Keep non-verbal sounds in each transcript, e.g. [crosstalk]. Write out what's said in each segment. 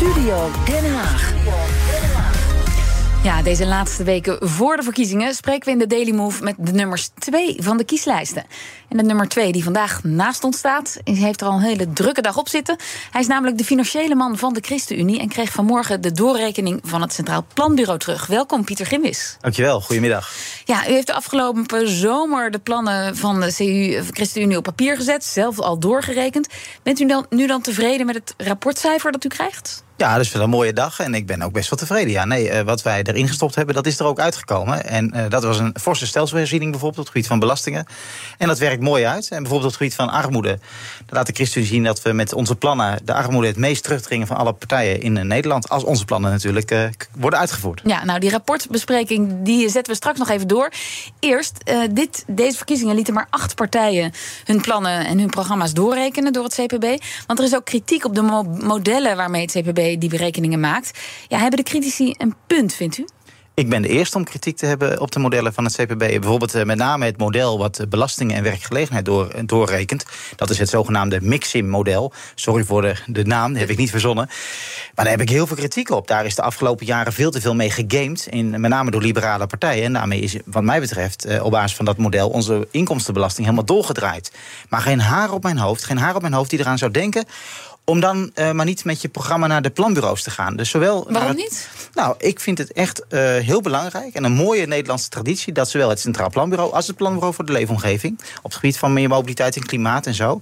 Studio Den Haag. Ja, deze laatste weken voor de verkiezingen spreken we in de Daily Move met de nummers 2 van de kieslijsten. En de nummer 2 die vandaag naast ons staat, heeft er al een hele drukke dag op zitten. Hij is namelijk de financiële man van de ChristenUnie en kreeg vanmorgen de doorrekening van het Centraal Planbureau terug. Welkom, Pieter Gimwis. Dankjewel, goedemiddag. Ja, u heeft de afgelopen zomer de plannen van de CU, ChristenUnie op papier gezet, zelf al doorgerekend. Bent u dan, nu dan tevreden met het rapportcijfer dat u krijgt? Ja, dat is wel een mooie dag en ik ben ook best wel tevreden. Ja, nee, uh, wat wij erin gestopt hebben, dat is er ook uitgekomen. En uh, dat was een forse stelselherziening bijvoorbeeld op het gebied van belastingen. En dat werkt mooi uit. En bijvoorbeeld op het gebied van armoede. Laat de ChristenUnie zien dat we met onze plannen de armoede het meest terugdringen van alle partijen in Nederland. Als onze plannen natuurlijk worden uitgevoerd. Ja, nou die rapportbespreking die zetten we straks nog even door. Eerst, dit, deze verkiezingen lieten maar acht partijen hun plannen en hun programma's doorrekenen door het CPB. Want er is ook kritiek op de mo modellen waarmee het CPB die berekeningen maakt. Ja, hebben de critici een punt, vindt u? Ik ben de eerste om kritiek te hebben op de modellen van het CPB. Bijvoorbeeld eh, met name het model wat belastingen en werkgelegenheid door, eh, doorrekent. Dat is het zogenaamde Mixim-model. Sorry voor de, de naam, heb ik niet verzonnen. Maar daar heb ik heel veel kritiek op. Daar is de afgelopen jaren veel te veel mee gegamed. In, met name door liberale partijen. En daarmee is, wat mij betreft, eh, op basis van dat model... onze inkomstenbelasting helemaal doorgedraaid. Maar geen haar op mijn hoofd, geen haar op mijn hoofd die eraan zou denken om dan uh, maar niet met je programma naar de planbureaus te gaan. Dus zowel Waarom niet? Nou, ik vind het echt uh, heel belangrijk en een mooie Nederlandse traditie dat zowel het Centraal Planbureau als het Planbureau voor de Leefomgeving op het gebied van meer mobiliteit en klimaat en zo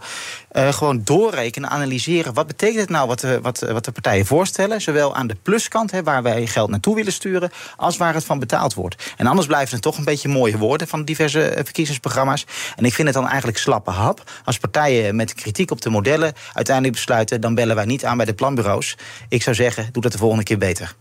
uh, gewoon doorrekenen, analyseren. Wat betekent het nou wat de, wat, wat de partijen voorstellen? Zowel aan de pluskant, hè, waar wij geld naartoe willen sturen, als waar het van betaald wordt. En anders blijven het toch een beetje mooie woorden van diverse verkiezingsprogramma's. En ik vind het dan eigenlijk slappe hap als partijen met kritiek op de modellen uiteindelijk besluiten dan bellen wij niet aan bij de planbureaus. Ik zou zeggen, doe dat de volgende keer beter.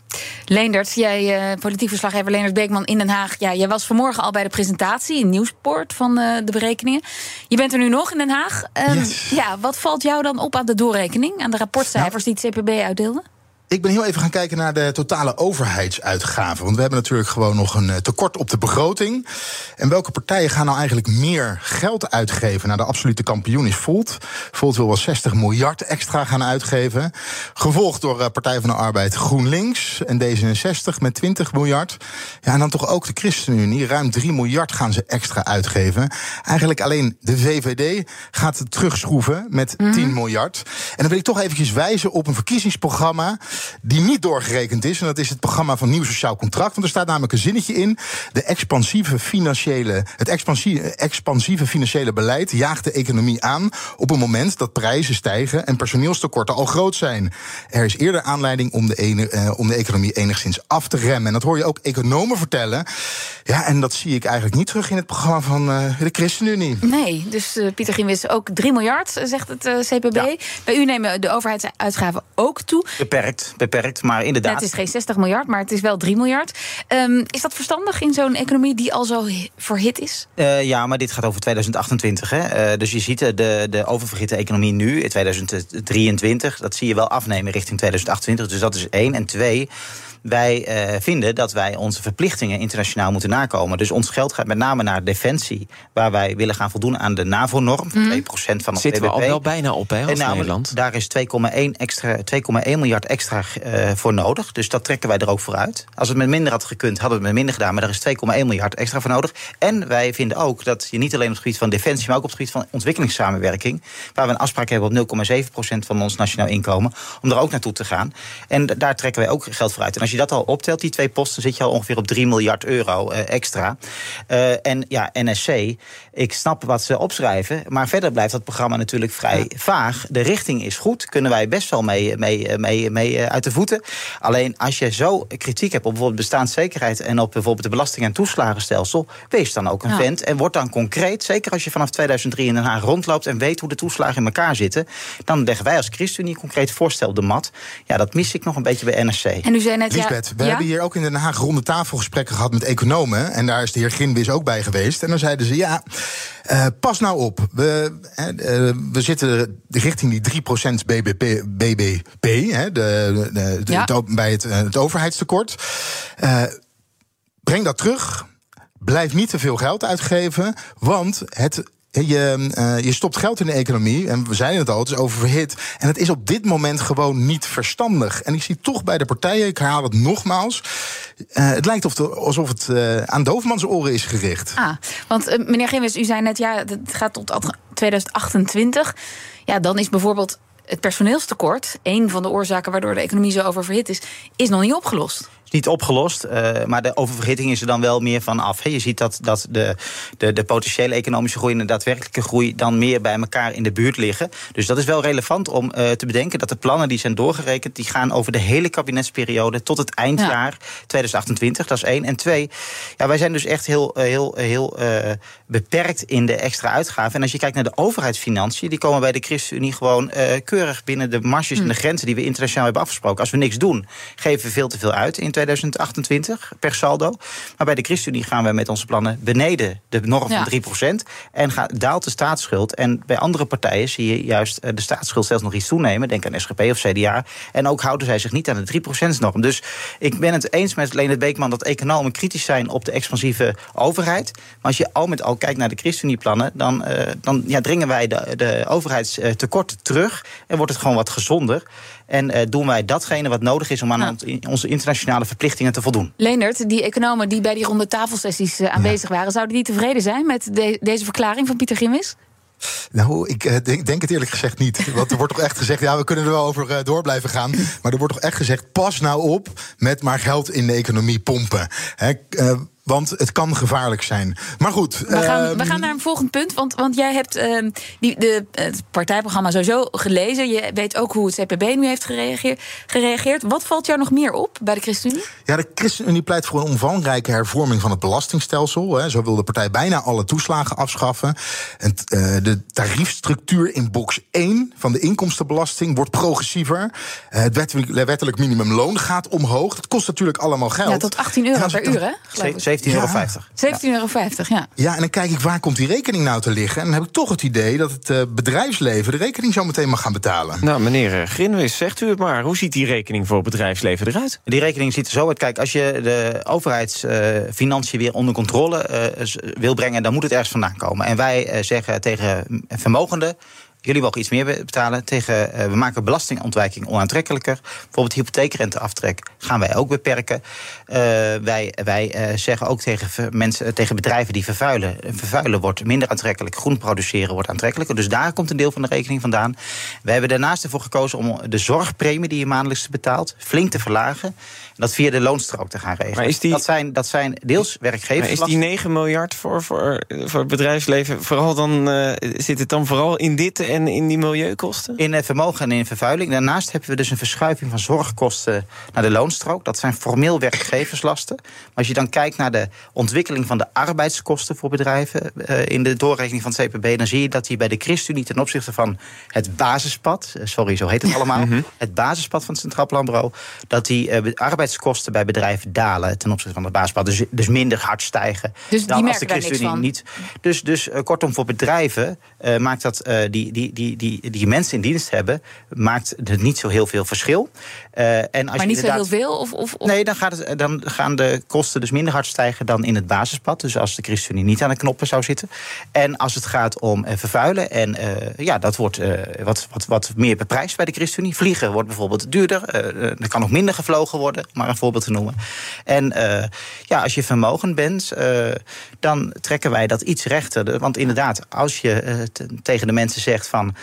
Leendert, jij, uh, politiek verslaggever Leendert Beekman in Den Haag. Ja, jij was vanmorgen al bij de presentatie in Nieuwsport van uh, de berekeningen. Je bent er nu nog in Den Haag. Um, yes. Ja, wat valt jou dan op aan de doorrekening, aan de rapportcijfers nou, die het CPB uitdeelde? Ik ben heel even gaan kijken naar de totale overheidsuitgaven. Want we hebben natuurlijk gewoon nog een tekort op de begroting. En welke partijen gaan nou eigenlijk meer geld uitgeven? Nou, de absolute kampioen is Volt. Volt wil wel 60 miljard extra gaan uitgeven. Gevolgd door Partij van de Arbeid GroenLinks en D66 met 20 miljard. Ja, en dan toch ook de ChristenUnie. Ruim 3 miljard gaan ze extra uitgeven. Eigenlijk alleen de VVD gaat het terugschroeven met 10 mm. miljard. En dan wil ik toch eventjes wijzen op een verkiezingsprogramma die niet doorgerekend is. En dat is het programma van Nieuw Sociaal Contract. Want er staat namelijk een zinnetje in. De expansieve financiële, het expansieve, expansieve financiële beleid jaagt de economie aan op een moment dat prijzen stijgen en personeelstekorten al groot zijn. Er is eerder aanleiding om de, ene, uh, om de economie enigszins af te remmen. En dat hoor je ook economen vertellen. Ja, en dat zie ik eigenlijk niet terug in het programma van uh, de ChristenUnie. Nee, dus uh, Pieter Gimwis ook 3 miljard, zegt het CPB. Ja. Bij u nemen de overheidsuitgaven ook toe. Beperkt beperkt, maar inderdaad. Het is geen 60 miljard, maar het is wel 3 miljard. Um, is dat verstandig in zo'n economie die al zo verhit is? Uh, ja, maar dit gaat over 2028. Hè? Uh, dus je ziet de, de oververhitte economie nu, in 2023, dat zie je wel afnemen richting 2028. Dus dat is één. En twee wij uh, vinden dat wij onze verplichtingen internationaal moeten nakomen. Dus ons geld gaat met name naar defensie, waar wij willen gaan voldoen aan de NAVO-norm van mm. 2% van het Zitten we al wel bijna op, hè, als en Nederland? Daar is 2,1 extra, 2,1 miljard extra uh, voor nodig. Dus dat trekken wij er ook vooruit. Als het met minder had gekund, hadden we het met minder gedaan. Maar daar is 2,1 miljard extra voor nodig. En wij vinden ook dat je niet alleen op het gebied van defensie, maar ook op het gebied van ontwikkelingssamenwerking, waar we een afspraak hebben op 0,7% van ons nationaal inkomen, om er ook naartoe te gaan. En daar trekken wij ook geld voor uit. En als je dat al optelt, die twee posten, zit je al ongeveer op 3 miljard euro uh, extra. Uh, en ja, NSC, ik snap wat ze opschrijven, maar verder blijft dat programma natuurlijk vrij ja. vaag. De richting is goed, kunnen wij best wel mee, mee, mee, mee uit de voeten. Alleen als je zo kritiek hebt op bijvoorbeeld bestaanszekerheid en op bijvoorbeeld de belasting- en toeslagenstelsel, wees dan ook een ja. vent en word dan concreet. Zeker als je vanaf 2003 in Den Haag rondloopt en weet hoe de toeslagen in elkaar zitten, dan leggen wij als ChristenUnie een concreet voorstel op de mat. Ja, dat mis ik nog een beetje bij NSC. En u zei net, we ja? hebben hier ook in Den Haag ronde tafelgesprekken gehad met economen. En daar is de heer Ginwis ook bij geweest. En dan zeiden ze: ja, uh, pas nou op. We, uh, we zitten richting die 3% BBP, BBP hè, de, de, de, ja. het, bij het, het overheidstekort. Uh, breng dat terug. Blijf niet te veel geld uitgeven, want het je, uh, je stopt geld in de economie. En we zeiden het al, het is oververhit. En het is op dit moment gewoon niet verstandig. En ik zie toch bij de partijen, ik herhaal het nogmaals. Uh, het lijkt of alsof het uh, aan Doofmans oren is gericht. Ah, want meneer Gimmers, u zei net, ja, het gaat tot 2028. Ja, dan is bijvoorbeeld het personeelstekort, een van de oorzaken waardoor de economie zo oververhit is, is nog niet opgelost is niet opgelost. Uh, maar de oververhitting is er dan wel meer van af. Je ziet dat, dat de, de, de potentiële economische groei en de daadwerkelijke groei dan meer bij elkaar in de buurt liggen. Dus dat is wel relevant om uh, te bedenken dat de plannen die zijn doorgerekend, die gaan over de hele kabinetsperiode tot het eindjaar 2028. Dat is één. En twee, ja, wij zijn dus echt heel, eh, heel, heel uh, beperkt in de extra uitgaven. En als je kijkt naar de overheidsfinanciën, die komen bij de ChristenUnie gewoon keurig binnen de marges en de hm. grenzen die we internationaal hebben afgesproken. Als we niks doen, geven we veel te veel uit in 2028 per saldo. Maar bij de ChristenUnie gaan we met onze plannen beneden de norm van 3%. En gaat, daalt de staatsschuld. En bij andere partijen zie je juist eh, de staatsschuld zelfs nog iets toenemen. Denk aan SGP of CDA. En ook houden zij zich niet aan de 3%-norm. Dus ik ben het eens met Leonard Beekman dat economen kritisch zijn op de expansieve overheid. Maar als je al met al kijkt naar de ChristenUnie-plannen, dan, uh, dan ja, dringen wij de, de overheidstekorten terug en wordt het gewoon wat gezonder. En uh, doen wij datgene wat nodig is om aan onze internationale verplichtingen te voldoen. Leendert, die economen die bij die ronde tafelsessies uh, aanwezig waren, zouden die tevreden zijn met de, deze verklaring van Pieter Gimmis? Nou, ik uh, denk, denk, het eerlijk gezegd niet. [laughs] Want er wordt toch echt gezegd, ja, we kunnen er wel over uh, door blijven gaan. Maar er wordt toch echt gezegd, pas nou op met maar geld in de economie pompen. He, uh, want het kan gevaarlijk zijn. Maar goed. We gaan, we ehm, gaan naar een volgend punt. Want, want jij hebt uh, die, de, het partijprogramma sowieso gelezen. Je weet ook hoe het CPB nu heeft gereageerd. gereageerd. Wat valt jou nog meer op bij de ChristenUnie? Ja, de ChristenUnie pleit voor een omvangrijke hervorming van het belastingstelsel. Hè. Zo wil de partij bijna alle toeslagen afschaffen. En, uh, de tariefstructuur in box 1 van de inkomstenbelasting wordt progressiever. Uh, het wettelijk, wettelijk minimumloon gaat omhoog. Dat kost natuurlijk allemaal geld. Ja, tot 18 euro per uur, hè? 17,50 euro. 17,50 euro, ja. Ja, en dan kijk ik waar komt die rekening nou te liggen. En dan heb ik toch het idee dat het uh, bedrijfsleven de rekening zo meteen mag gaan betalen. Nou, meneer eh, Grinwis, zegt u het maar. Hoe ziet die rekening voor het bedrijfsleven eruit? Die rekening ziet er zo uit. Kijk, als je de overheidsfinanciën weer onder controle uh, wil brengen, dan moet het ergens vandaan komen. En wij zeggen tegen vermogenden jullie mogen iets meer betalen. Tegen, uh, we maken belastingontwijking onaantrekkelijker. Bijvoorbeeld hypotheekrenteaftrek gaan wij ook beperken. Uh, wij wij uh, zeggen ook tegen, mensen, tegen bedrijven die vervuilen. Vervuilen wordt minder aantrekkelijk. Groen produceren wordt aantrekkelijker. Dus daar komt een deel van de rekening vandaan. We hebben daarnaast ervoor gekozen om de zorgpremie die je maandelijks betaalt flink te verlagen. Dat via de loonstrook te gaan regelen. Maar is die, dat, zijn, dat zijn deels werkgevers. is die 9 miljard voor, voor, voor het bedrijfsleven, vooral dan, zit het dan vooral in dit en in die milieukosten? In vermogen en in vervuiling. Daarnaast hebben we dus een verschuiving van zorgkosten naar de loonstrook. Dat zijn formeel werkgeverslasten. Maar als je dan kijkt naar de ontwikkeling van de arbeidskosten voor bedrijven uh, in de doorrekening van het CPB, dan zie je dat die bij de ChristenUnie ten opzichte van het basispad, eh, sorry, zo heet het [laughs] allemaal, mhm. het basispad van het Centraal Planbureau, dat die uh, arbeidskosten bij bedrijven dalen ten opzichte van het basispad. Dus, dus minder hard stijgen dus dan als de ChristenUnie niet. Dus, dus uh, kortom, voor bedrijven maakt dat die, die, die die, die, mensen in dienst hebben, maakt het niet zo heel veel verschil. Uh, en als maar niet zo heel veel? Of, of, Nee, dan, gaat het, dan gaan de kosten dus minder hard stijgen dan in het basispad. Dus als de ChristenUnie niet aan de knoppen zou zitten. En als het gaat om uh, vervuilen, en uh, ja, dat wordt wat, wat, wat meer beprijsd bij de ChristenUnie. Vliegen wordt bijvoorbeeld duurder. er kan nog minder gevlogen worden, maar een voorbeeld te noemen. En ja, als je vermogen bent, dan trekken wij dat iets rechter. Want inderdaad, als je tegen de mensen zegt van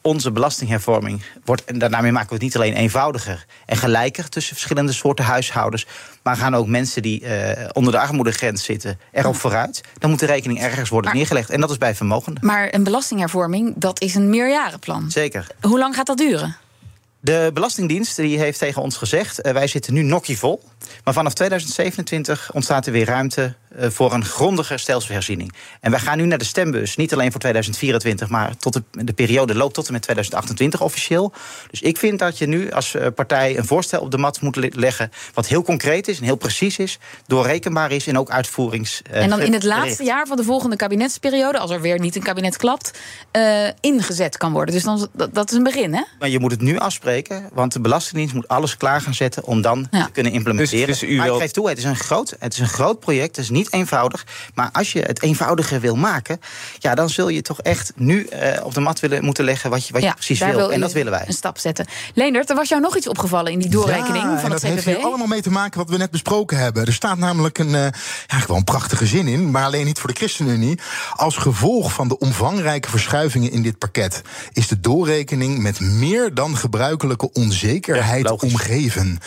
onze belastinghervorming wordt, en daarmee maken we het niet alleen eenvoudiger en gelijker tussen verschillende soorten huishoudens, maar gaan ook mensen die uh, onder de armoedegrens zitten erop vooruit. Dan moet de rekening ergens worden neergelegd. En dat is bij vermogenden. Maar een belastinghervorming, dat is een meerjarenplan. Zeker. Hoe lang gaat dat duren? De Belastingdienst die heeft tegen ons gezegd: uh, wij zitten nu nokkie vol. Maar vanaf 2027 ontstaat er weer ruimte voor een grondige stelselherziening. En wij gaan nu naar de stembus, niet alleen voor 2024, maar tot de, de, periode loopt tot en met 2028 officieel. Dus ik vind dat je nu als uh, partij een voorstel op de mat moet leggen. wat heel concreet is en heel precies is, doorrekenbaar is en ook uitvoerings. en dan in het laatste jaar van de volgende kabinetsperiode, als er weer niet een kabinet klapt, ingezet kan worden. Dus dan, dat, dat is een begin, hè? Maar je moet het nu afspreken want de Belastingdienst moet alles klaar gaan zetten om dan te kunnen implementeren. Dus, dus u maar ik geef toe, het is, een groot, het is een groot project. Het is niet niet eenvoudig. Maar als je het eenvoudiger wil maken, ja, dan zul je toch echt nu uh, op de mat willen moeten leggen wat je, wat je precies wil. wil en dat willen wij. Een stap zetten. Leendert, er was jou nog iets opgevallen in die doorrekening ja, van het CPB. Dat heeft hier allemaal mee te maken wat we net besproken hebben. Er staat namelijk een, uh, ja, gewoon prachtige zin in, maar alleen niet voor de ChristenUnie. Als gevolg van de omvangrijke verschuivingen in dit pakket is de doorrekening met meer dan gebruikelijke onzekerheid ja, omgeven.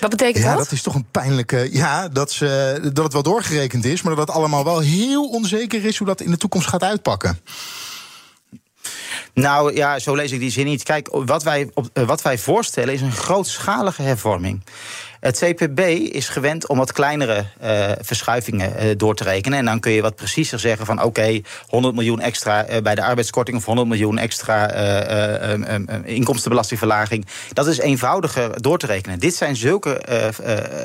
Wat betekent ja, dat? dat is toch een pijnlijke. Ja, dat, ze, dat het wel doorgerekend is, maar dat het allemaal wel heel onzeker is hoe dat in de toekomst gaat uitpakken. Nou ja, zo lees ik die zin niet. Kijk, wat wij, op, wat wij voorstellen is een grootschalige hervorming. Het CPB is gewend om wat kleinere uh, verschuivingen uh, door te rekenen. En dan kun je wat preciezer zeggen van oké, okay, 100 miljoen extra uh, bij de arbeidskorting of 100 miljoen extra um, inkomstenbelastingverlaging. Dat is eenvoudiger door te rekenen. Dit zijn zulke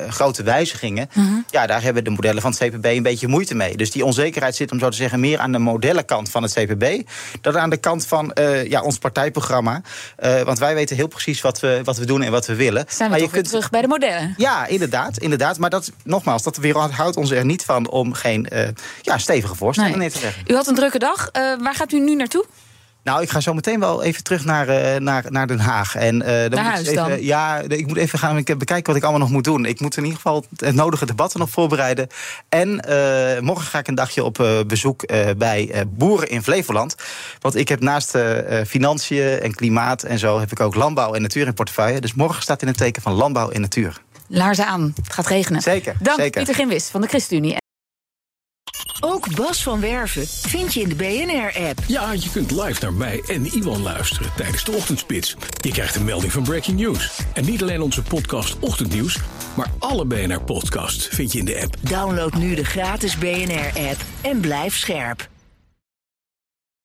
grote wijzigingen. Mhm. -huh. Ja, daar hebben de modellen van het CPB een beetje moeite mee. Dus die onzekerheid zit, om zo te zeggen, meer aan de modellenkant van het CPB dan aan de kant van ja, ons partijprogramma. want wij weten heel precies wat we, wat we doen en wat we willen. Zijn we maar je kunt terug bij de modellen? Ja, inderdaad, inderdaad. Maar dat, nogmaals, dat weerhoudt ons er niet van om geen uh, ja, stevige voorstellen nee. neer te leggen. U had een drukke dag. Uh, waar gaat u nu naartoe? Nou, ik ga zo meteen wel even terug naar, uh, naar, naar Den Haag. En, uh, dan naar moet huis even, dan? Ja, ik moet even gaan bekijken wat ik allemaal nog moet doen. Ik moet in ieder geval het nodige debatten nog voorbereiden. En uh, morgen ga ik een dagje op bezoek bij boeren in Flevoland. Want ik heb naast financiën en klimaat en zo... heb ik ook landbouw en natuur in portefeuille. Dus morgen staat in het teken van landbouw en natuur. Laarzen aan, het gaat regenen. Zeker, Dank zeker. Pieter Gimwis van de ChristenUnie. Ook Bas van Werven vind je in de BNR-app. Ja, je kunt live naar mij en Iwan luisteren tijdens de ochtendspits. Je krijgt een melding van Breaking News. En niet alleen onze podcast Ochtendnieuws, maar alle BNR-podcasts vind je in de app. Download nu de gratis BNR-app en blijf scherp.